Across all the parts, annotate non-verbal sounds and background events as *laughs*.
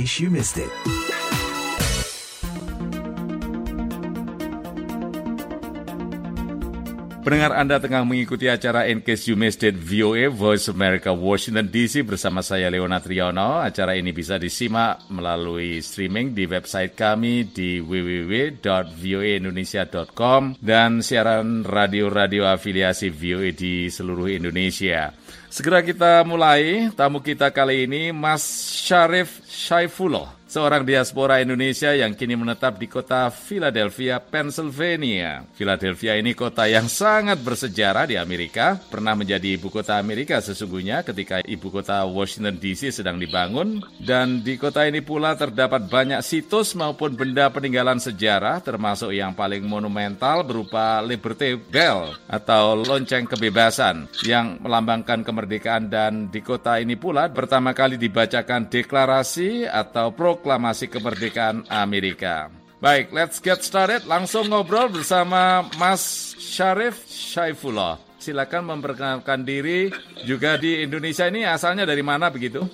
case you missed it. Pendengar Anda tengah mengikuti acara In Case You Missed It VOA Voice America Washington DC bersama saya Leona Triyono. Acara ini bisa disimak melalui streaming di website kami di www.voaindonesia.com dan siaran radio-radio afiliasi VOA di seluruh Indonesia. Segera kita mulai. Tamu kita kali ini Mas Syarif Syaifullah seorang diaspora Indonesia yang kini menetap di kota Philadelphia, Pennsylvania. Philadelphia ini kota yang sangat bersejarah di Amerika, pernah menjadi ibu kota Amerika sesungguhnya ketika ibu kota Washington DC sedang dibangun, dan di kota ini pula terdapat banyak situs maupun benda peninggalan sejarah, termasuk yang paling monumental berupa Liberty Bell atau lonceng kebebasan yang melambangkan kemerdekaan. Dan di kota ini pula pertama kali dibacakan deklarasi atau pro proklamasi kemerdekaan Amerika. Baik, let's get started. Langsung ngobrol bersama Mas Syarif Syaifullah. Silakan memperkenalkan diri juga di Indonesia ini asalnya dari mana begitu?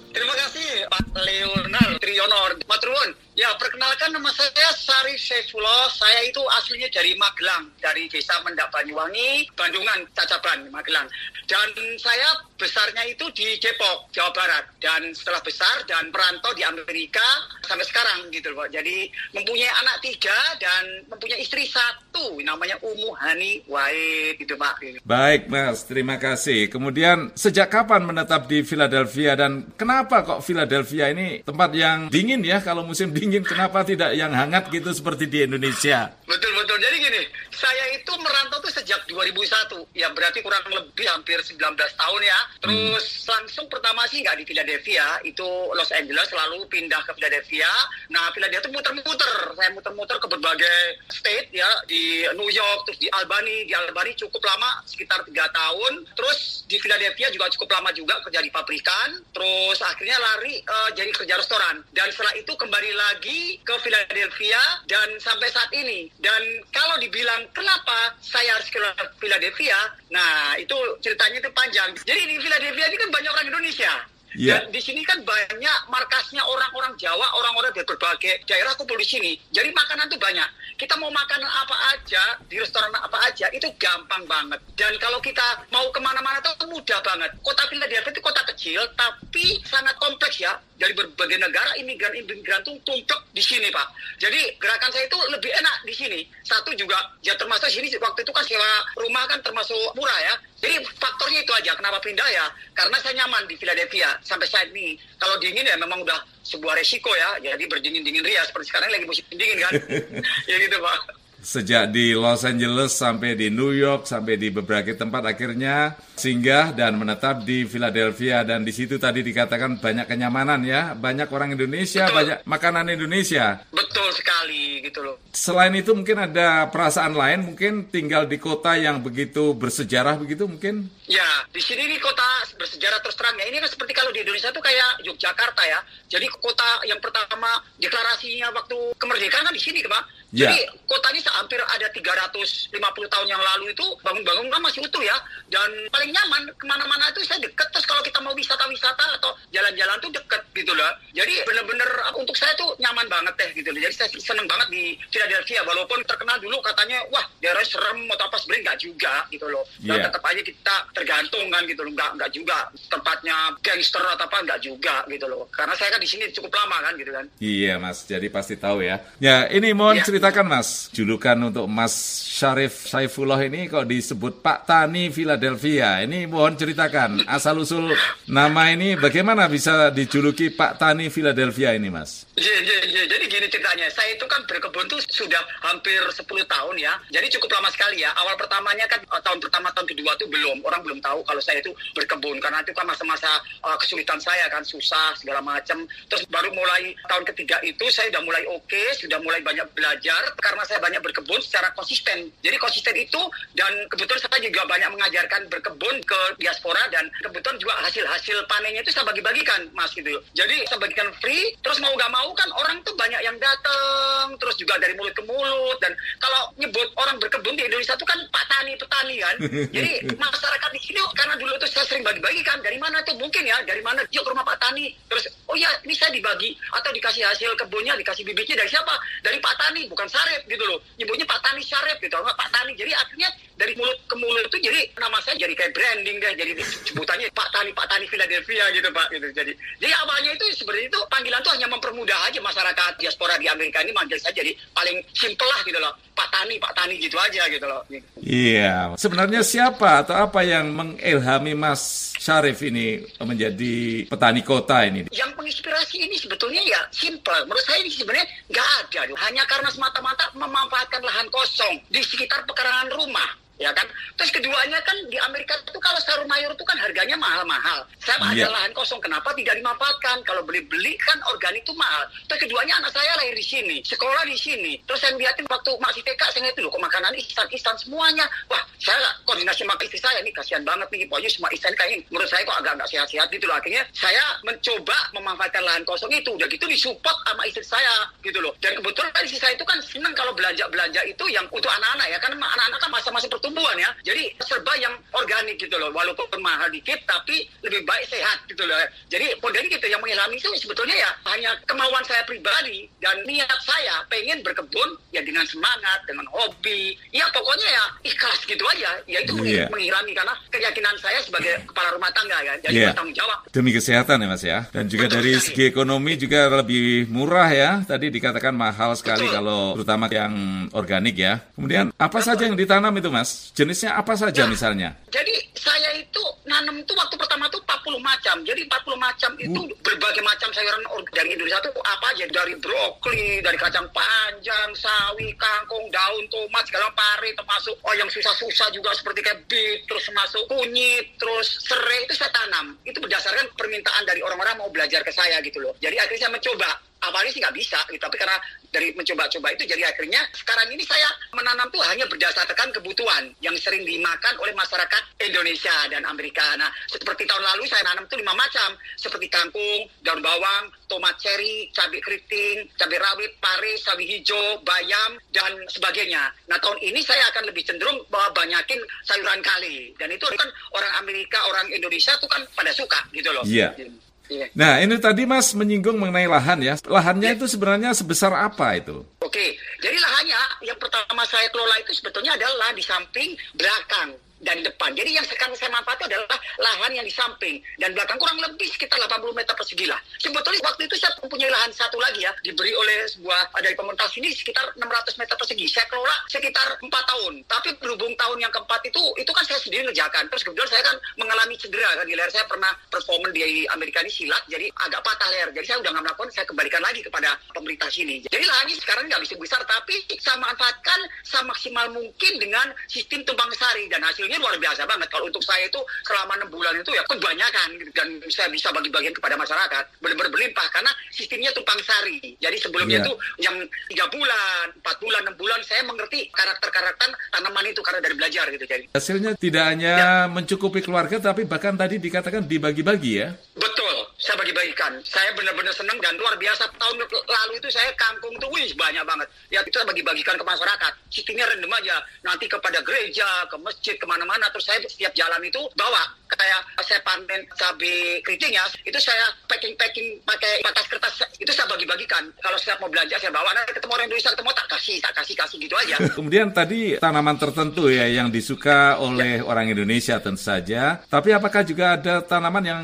Ya, perkenalkan nama saya Sari Syaifullah. Saya itu aslinya dari Magelang, dari Desa Mendak Banyuwangi, Bandungan, Cacaban, Magelang. Dan saya besarnya itu di Depok, Jawa Barat. Dan setelah besar dan perantau di Amerika sampai sekarang gitu Pak. Jadi mempunyai anak tiga dan mempunyai istri satu, namanya Umu Hani Wahid gitu Pak. Baik Mas, terima kasih. Kemudian sejak kapan menetap di Philadelphia dan kenapa kok Philadelphia ini tempat yang dingin ya kalau musim dingin? Dingin, kenapa tidak yang hangat gitu seperti di Indonesia? Betul betul. Jadi gini, saya itu merantau tuh sejak 2001, ya berarti kurang lebih hampir 19 tahun ya. Terus hmm. langsung pertama sih nggak di Philadelphia, itu Los Angeles, lalu pindah ke Philadelphia. Nah Philadelphia tuh muter-muter, saya muter-muter ke berbagai state ya, di New York, terus di Albany, di Albany cukup lama, sekitar tiga tahun. Terus di Philadelphia juga cukup lama juga kerja di pabrikan. Terus akhirnya lari uh, jadi kerja restoran. Dan setelah itu kembali lagi lagi ke Philadelphia dan sampai saat ini. Dan kalau dibilang kenapa saya harus ke Philadelphia, nah itu ceritanya itu panjang. Jadi di Philadelphia ini kan banyak orang Indonesia. Yeah. Dan di sini kan banyak markasnya orang-orang Jawa, orang-orang dari berbagai daerah kumpul di sini. Jadi makanan tuh banyak. Kita mau makan apa aja, di restoran apa aja, itu gampang banget. Dan kalau kita mau ke mana-mana tuh mudah banget. Kota Philadelphia itu kota kecil, tapi sangat kompleks ya. Dari berbagai negara, imigran-imigran tuh tumpuk di sini, Pak. Jadi gerakan saya itu lebih enak di sini. Satu juga, ya termasuk sini waktu itu kan sewa rumah kan termasuk murah ya. Jadi faktornya itu aja. Kenapa pindah ya? Karena saya nyaman di Philadelphia sampai saat ini. Kalau dingin ya memang udah sebuah resiko ya. Jadi berdingin-dingin ria seperti sekarang lagi musim dingin kan. *laughs* ya gitu Pak sejak di Los Angeles sampai di New York sampai di beberapa tempat akhirnya singgah dan menetap di Philadelphia. Dan di situ tadi dikatakan banyak kenyamanan ya. Banyak orang Indonesia Betul. banyak makanan Indonesia. Betul sekali gitu loh. Selain itu mungkin ada perasaan lain mungkin tinggal di kota yang begitu bersejarah begitu mungkin? Ya di sini nih kota bersejarah terus terang ya. Ini kan seperti kalau di Indonesia tuh kayak Yogyakarta ya. Jadi kota yang pertama deklarasinya waktu kemerdekaan kan di sini Pak Ya. Jadi kotanya hampir ada 350 tahun yang lalu itu bangun-bangun kan masih utuh ya. Dan paling nyaman ke mana-mana itu saya deket. Terus kalau kita mau wisata-wisata atau jalan-jalan tuh deket gitu loh. Jadi bener-bener untuk saya tuh nyaman banget deh gitu loh. Jadi saya seneng banget di Philadelphia. Walaupun terkenal dulu katanya wah daerah serem atau apa sebenarnya nggak juga gitu loh. Dan yeah. tetap aja kita tergantung kan gitu loh. Nggak, nggak juga tempatnya gangster atau apa nggak juga gitu loh. Karena saya kan di sini cukup lama kan gitu kan. Iya mas, jadi pasti tahu ya. Ya ini mohon yeah ceritakan Mas, julukan untuk Mas Syarif Saifullah ini kok disebut Pak Tani Philadelphia. Ini mohon ceritakan asal usul nama ini bagaimana bisa dijuluki Pak Tani Philadelphia ini Mas? Iya, iya, iya. Jadi gini ceritanya, saya itu kan berkebun tuh sudah hampir 10 tahun ya. Jadi cukup lama sekali ya. Awal pertamanya kan eh, tahun pertama, tahun kedua tuh belum. Orang belum tahu kalau saya itu berkebun. Karena itu kan masa-masa uh, kesulitan saya kan, susah segala macam. Terus baru mulai tahun ketiga itu saya sudah mulai oke, okay, sudah mulai banyak belajar. Karena saya banyak berkebun secara konsisten. Jadi konsisten itu dan kebetulan saya juga banyak mengajarkan berkebun ke diaspora dan kebetulan juga hasil-hasil panennya itu saya bagi-bagikan mas gitu. Jadi saya bagikan free, terus mau gak mau tahu kan orang tuh banyak yang datang terus juga dari mulut ke mulut dan kalau nyebut orang berkebun di Indonesia tuh kan pak tani petani kan. Jadi *laughs* masyarakat di sini karena dulu tuh saya sering dibagi-bagikan dari mana tuh? Mungkin ya dari mana? Yuk ke rumah Pak Tani. Terus oh ya ini saya dibagi atau dikasih hasil kebunnya dikasih bibitnya dari siapa? Dari Pak Tani bukan Sarep gitu loh. Nyebutnya Pak Tani Sarep gitu Pak Tani. Jadi akhirnya dari mulut ke mulut itu jadi nama saya jadi kayak branding deh jadi sebutannya Pak Tani Pak Tani Philadelphia gitu Pak gitu. Jadi jadi awalnya itu sebenarnya itu panggilan tuh hanya mempermudah aja masyarakat diaspora di Amerika ini manggil saya jadi paling simple lah gitu loh. Pak Tani Pak Tani gitu aja gitu loh. Iya. Sebenarnya siapa atau apa yang mengilhami Mas Syarif ini menjadi petani kota ini? Yang menginspirasi ini sebetulnya ya simple menurut saya ini sebenarnya nggak ada. Hanya karena semata-mata memanfaatkan lahan kosong di sekitar pekarangan rumah ya kan? Terus keduanya kan di Amerika itu kalau sarung mayur itu kan harganya mahal-mahal. Saya yeah. ada lahan kosong, kenapa tidak dimanfaatkan? Kalau beli-beli kan organik itu mahal. Terus keduanya anak saya lahir di sini, sekolah di sini. Terus saya lihatin waktu masih TK, saya ngeliat loh kok makanan instan-instan semuanya. Wah, saya koordinasi sama istri saya, ini kasihan banget nih, pokoknya semua instan kayak menurut saya kok agak-agak sehat-sehat gitu loh. Akhirnya saya mencoba memanfaatkan lahan kosong itu, udah gitu disupport sama istri saya gitu loh. Dan kebetulan istri saya itu kan senang kalau belanja-belanja itu yang untuk anak-anak ya, kan anak-anak kan masa-masa pertumbuhan ya. Jadi serba yang organik gitu loh. Walaupun mahal dikit tapi lebih baik sehat gitu loh. Jadi organik itu yang mengilhami itu sebetulnya ya hanya kemauan saya pribadi dan niat saya pengen berkebun ya dengan semangat, dengan hobi. Ya pokoknya ya ikhlas gitu aja. Ya itu yeah. mengilhami karena keyakinan saya sebagai kepala rumah tangga ya. Jadi yeah. bertanggung jawab. Demi kesehatan ya Mas ya. Dan juga Betul dari sekali. segi ekonomi juga lebih murah ya. Tadi dikatakan mahal sekali Betul. kalau terutama yang organik ya. Kemudian apa Betul. saja yang ditanam itu Mas? Jenis jenisnya apa saja ya, misalnya? Jadi saya itu nanam itu waktu pertama tuh 40 macam. Jadi 40 macam itu uh. berbagai macam sayuran dari Indonesia itu apa aja? Dari brokoli, dari kacang panjang, sawi, kangkung, daun, tomat, segala pare, termasuk oh yang susah-susah juga seperti kayak beet, terus masuk kunyit, terus serai itu saya tanam. Itu berdasarkan permintaan dari orang-orang mau belajar ke saya gitu loh. Jadi akhirnya saya mencoba awalnya sih nggak bisa gitu. tapi karena dari mencoba-coba itu jadi akhirnya sekarang ini saya menanam tuh hanya berdasarkan kebutuhan yang sering dimakan oleh masyarakat Indonesia dan Amerika. Nah, seperti tahun lalu saya nanam tuh lima macam, seperti kangkung, daun bawang, tomat cherry, cabai keriting, cabai rawit, pare, sawi hijau, bayam, dan sebagainya. Nah, tahun ini saya akan lebih cenderung bahwa banyakin sayuran kali. Dan itu kan orang Amerika, orang Indonesia tuh kan pada suka gitu loh. Iya. Yeah. Iya. Nah, ini tadi Mas menyinggung mengenai lahan ya. Lahannya ya. itu sebenarnya sebesar apa itu? Oke, jadi lahannya yang pertama saya kelola itu sebetulnya adalah di samping belakang dan depan. Jadi yang sekarang saya manfaatkan adalah lahan yang di samping dan belakang kurang lebih sekitar 80 meter persegi lah. Sebetulnya waktu itu saya mempunyai lahan satu lagi ya, diberi oleh sebuah dari pemerintah sini sekitar 600 meter persegi. Saya kelola sekitar 4 tahun. Tapi berhubung tahun yang keempat itu, itu kan saya sendiri ngerjakan. Terus kemudian saya kan mengalami cedera kan di leher saya pernah performan di Amerika ini silat, jadi agak patah leher. Jadi saya udah nggak melakukan, saya kembalikan lagi kepada pemerintah sini. Jadi lahannya sekarang nggak bisa besar, tapi saya manfaatkan semaksimal mungkin dengan sistem tumpang sari dan hasil hasilnya luar biasa banget. Kalau untuk saya itu selama enam bulan itu ya kebanyakan dan saya bisa bagi-bagian kepada masyarakat benar-benar berlimpah karena sistemnya tumpang sari. Jadi sebelumnya itu yeah. yang tiga bulan, empat bulan, enam bulan saya mengerti karakter-karakter tanaman itu karena dari belajar gitu. Jadi hasilnya tidak hanya ya. mencukupi keluarga tapi bahkan tadi dikatakan dibagi-bagi ya. Betul, saya bagi-bagikan. Saya benar-benar senang dan luar biasa. Tahun lalu itu saya kampung tuh wih banyak banget. Ya itu saya bagi-bagikan ke masyarakat. Sistemnya random aja. Nanti kepada gereja, ke masjid, ke mana ke mana-mana terus saya setiap jalan itu bawa kayak saya panen cabai keriting ya itu saya packing packing pakai kertas-kertas itu saya bagi-bagikan kalau saya mau belanja saya bawa nanti ketemu orang Indonesia ketemu tak kasih tak kasih kasih gitu aja *laughs* kemudian tadi tanaman tertentu ya yang disuka oleh ya. orang Indonesia tentu saja tapi apakah juga ada tanaman yang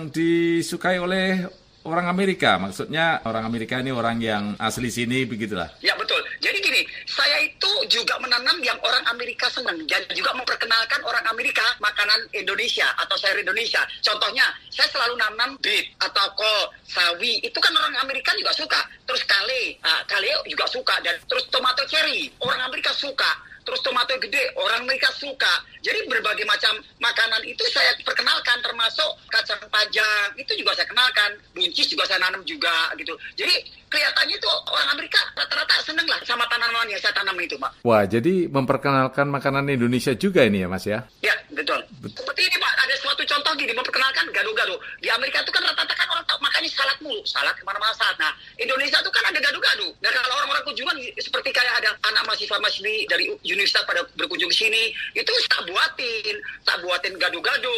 disukai oleh orang Amerika, maksudnya orang Amerika ini orang yang asli sini begitulah. Ya betul. Jadi gini, saya itu juga menanam yang orang Amerika senang dan juga memperkenalkan orang Amerika makanan Indonesia atau sayur Indonesia. Contohnya, saya selalu nanam beet atau kol, sawi. Itu kan orang Amerika juga suka. Terus kale, nah, kale juga suka dan terus tomato cherry, orang Amerika suka terus tomato gede orang mereka suka. Jadi berbagai macam makanan itu saya perkenalkan termasuk kacang panjang. Itu juga saya kenalkan. Buncis juga saya nanam juga gitu. Jadi kelihatannya itu orang Amerika rata-rata seneng lah sama tanaman yang saya tanam itu pak wah jadi memperkenalkan makanan Indonesia juga ini ya mas ya? Ya betul, betul. seperti ini pak ada suatu contoh gini memperkenalkan gado-gado. Di Amerika itu kan rata-rata kan orang makanya salad mulu. Salad ke mana-mana salad. Nah Indonesia itu kan ada gado-gado. Nah kalau orang-orang kunjungan seperti kayak ada anak mahasiswa mahasiswi dari universitas pada berkunjung ke sini itu tak buatin. Tak buatin gado-gado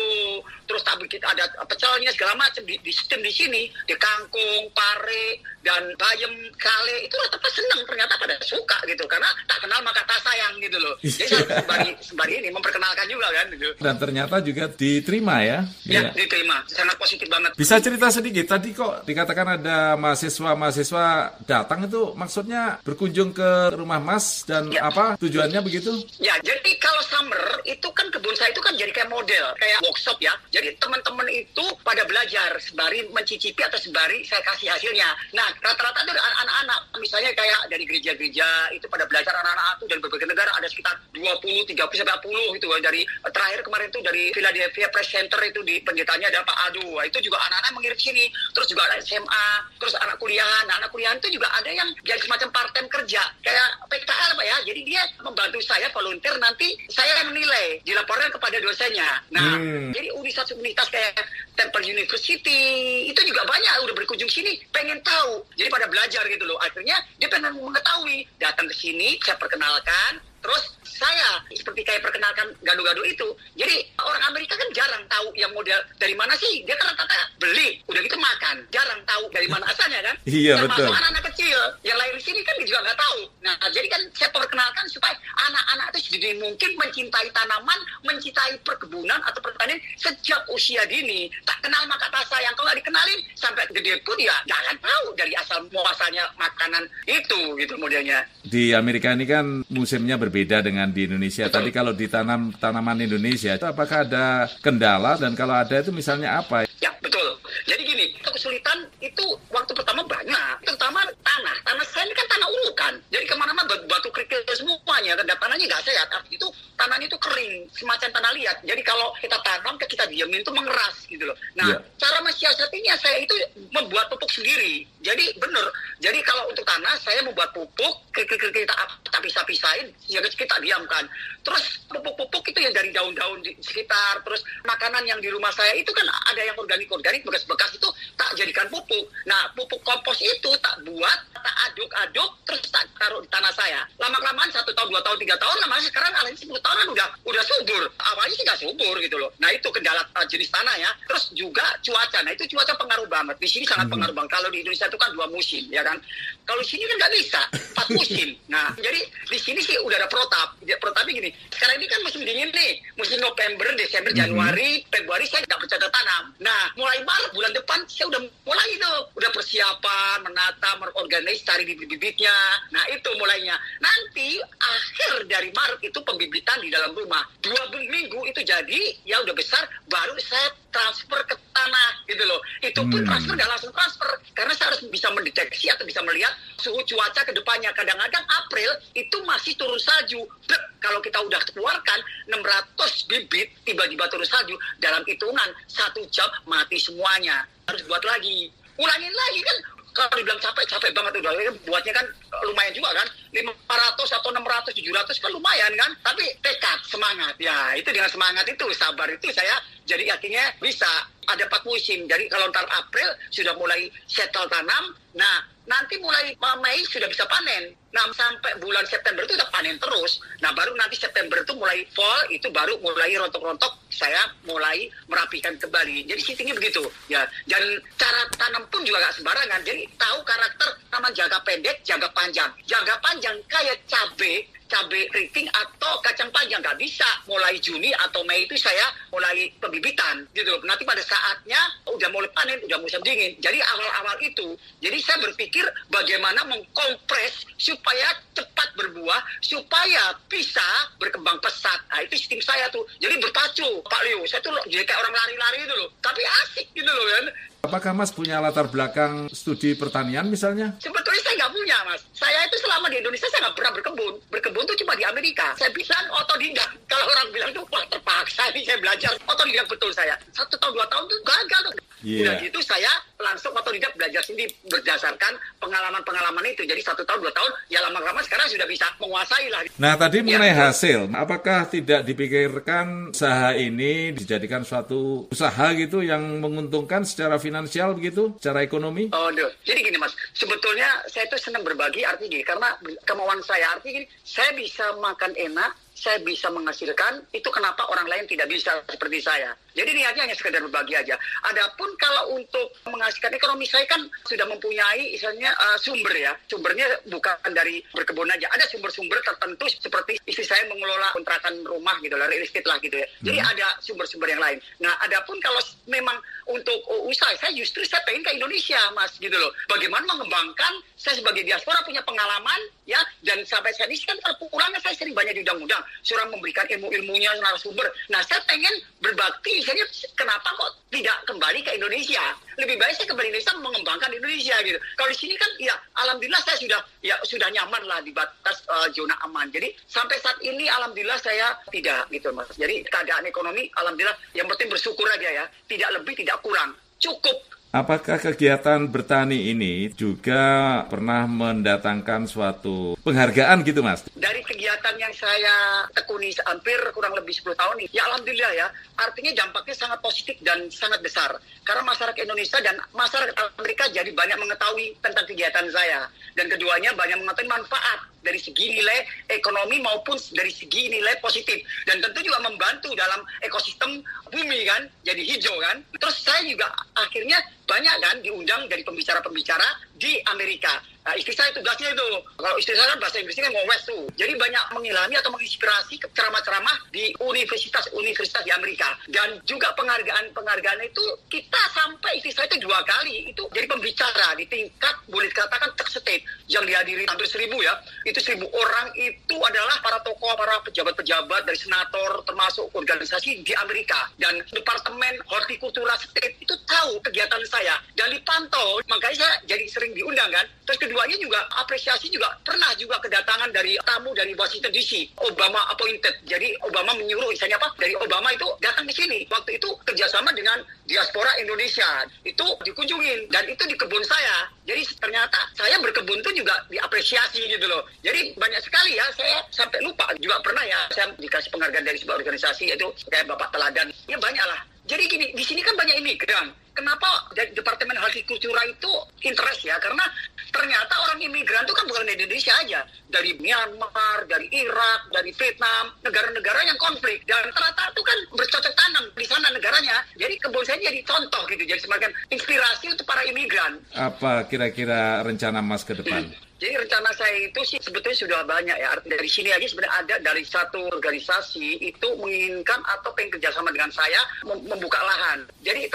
terus tak begitu ada pecelnya segala macam. Di, di sistem di sini di kangkung pare dan bayam kale itu rata-rata senang. Ternyata pada suka gitu karena tak kenal maka tak sayang gitu loh. Jadi saya sembari sembari ini memperkenalkan juga kan gitu. Dan ternyata juga diterima ya. Ya, ya. diterima. Sangat positif banget. Bisa cerita sedikit tadi kok dikatakan ada mahasiswa-mahasiswa datang itu maksudnya berkunjung ke rumah Mas dan ya. apa tujuannya begitu? Ya jadi kalau summer itu kan kebun saya itu kan jadi kayak model kayak workshop ya. Jadi teman-teman itu pada belajar sembari mencicipi atau sembari saya kasih hasilnya. Nah rata-rata itu anak-anak. Misalnya kayak dari gereja-gereja itu pada belajar anak-anak itu dari berbagai negara. Ada sekitar 20, 30 sampai 40 gitu dari terakhir kemarin itu dari Philadelphia Press Center itu di pendetanya ada Pak Adu. Itu juga anak-anak mengirim sini. Terus juga ada SMA terus anak kuliahan. Nah, anak kuliahan itu juga ada yang jadi semacam part time kerja. Kayak PKL Pak ya. Jadi dia membantu saya volunteer nanti saya yang menilai dilaporkan kepada dosennya. Nah hmm. jadi universitas-universitas kayak Temple University itu juga banyak udah berkunjung sini pengen tahu. Jadi pada belajar gitu loh. Akhirnya dia pengen mengetahui. Datang ke sini saya perkenalkan. Terus saya seperti kayak perkenalkan gado-gado itu. Jadi orang Amerika kan jarang tahu yang model dari mana sih. Dia kan rata-rata beli. Udah gitu makan. Jarang tahu dari mana asalnya kan? Iya betul. anak-anak kecil yang lahir di sini kan dia juga nggak tahu nah jadi kan saya perkenalkan supaya anak-anak itu jadi mungkin mencintai tanaman mencintai perkebunan atau pertanian sejak usia dini tak kenal maka tak sayang kalau dikenalin sampai gede pun ya jangan tahu dari asal muasalnya makanan itu gitu modelnya di Amerika ini kan musimnya berbeda berbeda dengan di Indonesia. Betul. Tadi kalau ditanam tanaman Indonesia itu apakah ada kendala dan kalau ada itu misalnya apa? Ya betul. Jadi gini, kesulitan itu waktu pertama banyak, terutama tanah. Tanah saya ini kan tanah ulukan. Jadi ke mana-mana batu kerikil semuanya, dan tanahnya nggak sehat. Artinya itu tanahnya itu kering, semacam tanah liat. Jadi kalau kita tanam, kita diamin itu mengeras gitu loh. Nah, yeah. cara mensiasatinya saya itu membuat pupuk sendiri. Jadi benar. Jadi kalau untuk tanah, saya membuat pupuk, kita kita pisah-pisahin, ya kita diamkan. Terus pupuk-pupuk itu yang dari daun-daun di sekitar, terus makanan yang di rumah saya itu kan ada yang organik-organik bekas-bekas itu tak jadikan pupuk. Nah, pupuk kompos itu tak buat, tak aduk-aduk, terus tak taruh di tanah saya. Lama-kelamaan satu tahun, dua tahun, tiga tahun, lama sekarang alhamdulillah tahunan udah udah subur. Awalnya sih nggak subur gitu loh. Nah itu kendala uh, jenis tanah ya. Terus juga cuaca. Nah itu cuaca pengaruh banget. Di sini sangat hmm. pengaruh banget. Kalau di Indonesia itu kan dua musim ya kan. Kalau di sini kan nggak bisa empat *laughs* musim. Nah jadi di sini sih udah ada protap. Protapnya gini. Sekarang ini kan musim dingin nih. Musim November, Desember, hmm. Januari, Februari saya nggak bercocok tanam. Nah mulai Maret bulan depan saya udah mulai itu udah persiapan menata mengorganisasi cari bibit-bibitnya nah itu mulainya nanti akhir dari Maret itu pembibitan di dalam rumah. Dua minggu itu jadi ya udah besar baru saya transfer ke tanah gitu loh. Itu pun hmm. transfer nggak langsung transfer. Karena saya harus bisa mendeteksi atau bisa melihat suhu cuaca ke depannya. Kadang-kadang April itu masih turun salju. Blek, kalau kita udah keluarkan 600 bibit tiba-tiba turun salju dalam hitungan satu jam mati semuanya. Harus buat lagi. Ulangin lagi kan kalau dibilang capek capek banget udah. Buatnya kan lumayan juga kan. 500 atau 600 700 kan lumayan kan. Tapi tekad semangat. Ya itu dengan semangat itu sabar itu saya jadi akhirnya bisa. Ada empat musim. Jadi kalau ntar April sudah mulai settle tanam nah nanti mulai Mei sudah bisa panen. Nah, sampai bulan September itu udah panen terus. Nah, baru nanti September itu mulai fall, itu baru mulai rontok-rontok, saya mulai merapikan kembali. Jadi sistemnya begitu. ya. Dan cara tanam pun juga gak sembarangan. Jadi tahu karakter taman jangka pendek, jangka panjang. Jangka panjang kayak cabai, cabai keriting atau kacang panjang. Nggak bisa. Mulai Juni atau Mei itu saya mulai pembibitan gitu nanti pada saatnya udah mulai panen udah musim dingin. Jadi awal-awal itu jadi saya berpikir bagaimana mengkompres supaya cepat berbuah supaya bisa berkembang pesat. Nah itu sistem saya tuh. Jadi berpacu Pak Leo. Saya tuh jadi kayak orang lari-lari itu loh. Tapi asik gitu loh kan Apakah Mas punya latar belakang studi pertanian misalnya? Sebetulnya saya nggak punya, Mas. Saya itu selama di Indonesia saya nggak pernah berkebun. Berkebun itu cuma di Amerika. Saya bilang otodidak. Kalau orang bilang tuh, wah terpaksa nih saya belajar. Otodidak betul saya. Satu tahun, dua tahun tuh gagal tuh. Yeah. Udah gitu saya langsung otodidak belajar sendiri berdasarkan pengalaman-pengalaman itu. Jadi satu tahun, dua tahun, ya lama-lama sekarang sudah bisa menguasai lah. Nah tadi ya. mengenai hasil, apakah tidak dipikirkan usaha ini dijadikan suatu usaha gitu yang menguntungkan secara finansial begitu, secara ekonomi? Oh, duh. jadi gini mas, sebetulnya saya itu senang berbagi arti gini, karena kemauan saya arti gini, saya bisa makan enak, saya bisa menghasilkan, itu kenapa orang lain tidak bisa seperti saya. Jadi niatnya hanya sekedar berbagi aja. Adapun kalau untuk menghasilkan ekonomi saya kan sudah mempunyai misalnya uh, sumber ya. Sumbernya bukan dari berkebun aja. Ada sumber-sumber tertentu seperti istri saya mengelola kontrakan rumah gitu lah, real estate lah gitu ya. Jadi hmm. ada sumber-sumber yang lain. Nah, adapun kalau memang untuk usaha saya justru saya pengen ke Indonesia, Mas gitu loh. Bagaimana mengembangkan saya sebagai diaspora punya pengalaman ya dan sampai saat ini kan terpulangnya saya sering banyak diundang-undang, suruh memberikan ilmu-ilmunya narasumber. Nah, saya pengen berbakti misalnya kenapa kok tidak kembali ke Indonesia? Lebih baik saya kembali Indonesia mengembangkan Indonesia gitu. Kalau di sini kan ya alhamdulillah saya sudah ya sudah nyaman lah di batas uh, zona aman. Jadi sampai saat ini alhamdulillah saya tidak gitu Mas. Jadi keadaan ekonomi alhamdulillah yang penting bersyukur aja ya. Tidak lebih tidak kurang. Cukup Apakah kegiatan bertani ini juga pernah mendatangkan suatu penghargaan gitu mas? Dari kegiatan yang saya tekuni hampir kurang lebih 10 tahun ini, ya Alhamdulillah ya, artinya dampaknya sangat positif dan sangat besar. Karena masyarakat Indonesia dan masyarakat Amerika jadi banyak mengetahui tentang kegiatan saya. Dan keduanya banyak mengetahui manfaat dari segi nilai ekonomi maupun dari segi nilai positif dan tentu juga membantu dalam ekosistem bumi kan jadi hijau kan terus saya juga akhirnya banyak kan diundang dari pembicara-pembicara di Amerika Nah, istri saya tugasnya itu. Kalau istri saya kan bahasa Inggrisnya ngowes tuh. Jadi banyak mengilhami atau menginspirasi ceramah-ceramah di universitas-universitas di Amerika. Dan juga penghargaan-penghargaan itu kita sampai istri saya itu dua kali itu jadi pembicara di tingkat boleh dikatakan terstate yang dihadiri hampir seribu ya. Itu seribu orang itu adalah para tokoh, para pejabat-pejabat dari senator termasuk organisasi di Amerika. Dan Departemen Hortikultura State itu tahu kegiatan saya dan dipantau. Makanya saya jadi sering diundang kan. Terus keduanya juga apresiasi juga pernah juga kedatangan dari tamu dari Washington DC, Obama appointed. Jadi Obama menyuruh misalnya apa? Dari Obama itu datang ke sini. Waktu itu kerjasama dengan diaspora Indonesia. Itu dikunjungin dan itu di kebun saya. Jadi ternyata saya berkebun itu juga diapresiasi gitu loh. Jadi banyak sekali ya saya sampai lupa juga pernah ya saya dikasih penghargaan dari sebuah organisasi yaitu kayak Bapak Teladan. Ya banyak lah. Jadi gini, di sini kan banyak imigran kenapa Departemen Hortikultura itu interest ya? Karena ternyata orang imigran itu kan bukan dari Indonesia aja. Dari Myanmar, dari Irak, dari Vietnam, negara-negara yang konflik. Dan rata-rata itu kan bercocok tanam di sana negaranya. Jadi kebun saya jadi contoh gitu. Jadi semacam inspirasi untuk para imigran. Apa kira-kira rencana Mas ke depan? *clears throat* Jadi rencana saya itu sih sebetulnya sudah banyak ya. Dari sini aja sebenarnya ada dari satu organisasi itu menginginkan atau pengen kerjasama dengan saya membuka lahan. Jadi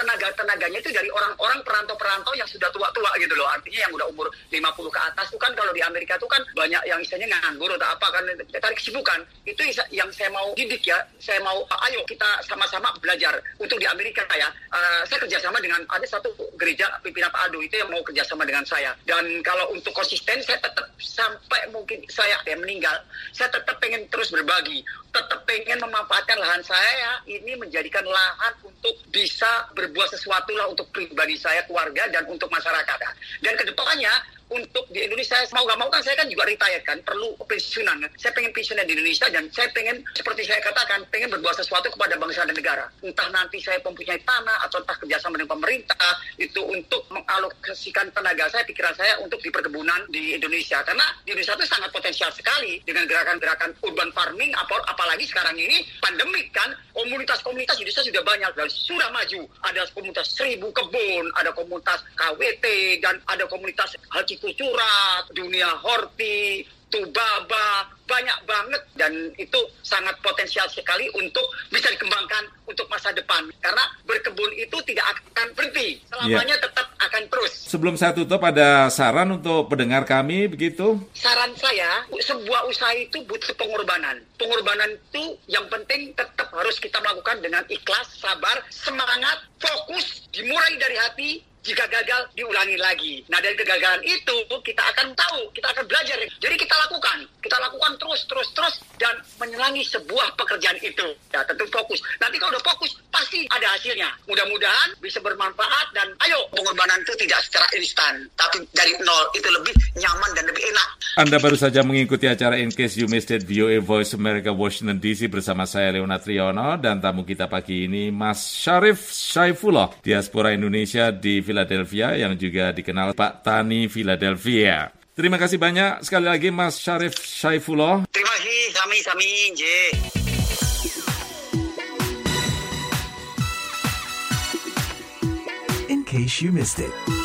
tenaga-tenaganya itu dari orang-orang perantau-perantau yang sudah tua-tua gitu loh. Artinya yang udah umur 50 ke atas itu kan kalau di Amerika itu kan banyak yang istilahnya nganggur atau apa kan tarik kesibukan. Itu yang saya mau didik ya. Saya mau ayo kita sama-sama belajar untuk di Amerika ya. Uh, saya kerjasama dengan ada satu gereja pimpinan Pak Ado itu yang mau kerjasama dengan saya. Dan kalau untuk konsisten saya tetap sampai mungkin saya ya meninggal, saya tetap pengen terus berbagi, tetap pengen memanfaatkan lahan saya ini menjadikan lahan untuk bisa berbuat sesuatu lah untuk pribadi saya, keluarga dan untuk masyarakat. Dan ke depannya untuk di Indonesia mau gak mau kan saya kan juga retired kan perlu pensiunan. Saya pengen pensiunan di Indonesia dan saya pengen seperti saya katakan pengen berbuat sesuatu kepada bangsa dan negara. Entah nanti saya mempunyai tanah atau entah kerjasama dengan pemerintah itu untuk mengalokasikan tenaga saya pikiran saya untuk di perkebunan di Indonesia. Karena di Indonesia itu sangat potensial sekali dengan gerakan-gerakan urban farming ap apalagi sekarang ini pandemik kan komunitas-komunitas Indonesia sudah banyak dan sudah maju. Ada komunitas seribu kebun ada komunitas KWT dan ada komunitas haji curat, dunia horti, tubaba, banyak banget dan itu sangat potensial sekali untuk bisa dikembangkan untuk masa depan karena berkebun itu tidak akan berhenti selamanya yeah. tetap akan terus. Sebelum saya tutup ada saran untuk pendengar kami begitu? Saran saya sebuah usaha itu butuh pengorbanan. Pengorbanan itu yang penting tetap harus kita melakukan dengan ikhlas, sabar, semangat, fokus, dimulai dari hati, jika gagal diulangi lagi. Nah dari kegagalan itu kita akan tahu, kita akan belajar. Jadi kita lakukan, kita lakukan terus, terus, terus dan menyelangi sebuah pekerjaan itu. Ya tentu fokus. Nanti kalau udah fokus pasti ada hasilnya. Mudah-mudahan bisa bermanfaat dan ayo pengorbanan itu tidak secara instan, tapi dari nol itu lebih nyaman dan lebih enak. Anda baru saja mengikuti acara In Case You Missed It VOA Voice America Washington DC bersama saya Leonard Triono dan tamu kita pagi ini Mas Syarif Syaifullah, diaspora Indonesia di Philadelphia yang juga dikenal Pak Tani Philadelphia. Terima kasih banyak sekali lagi Mas Syarif Syaifullah. Terima kasih, sami-sami, case you missed it.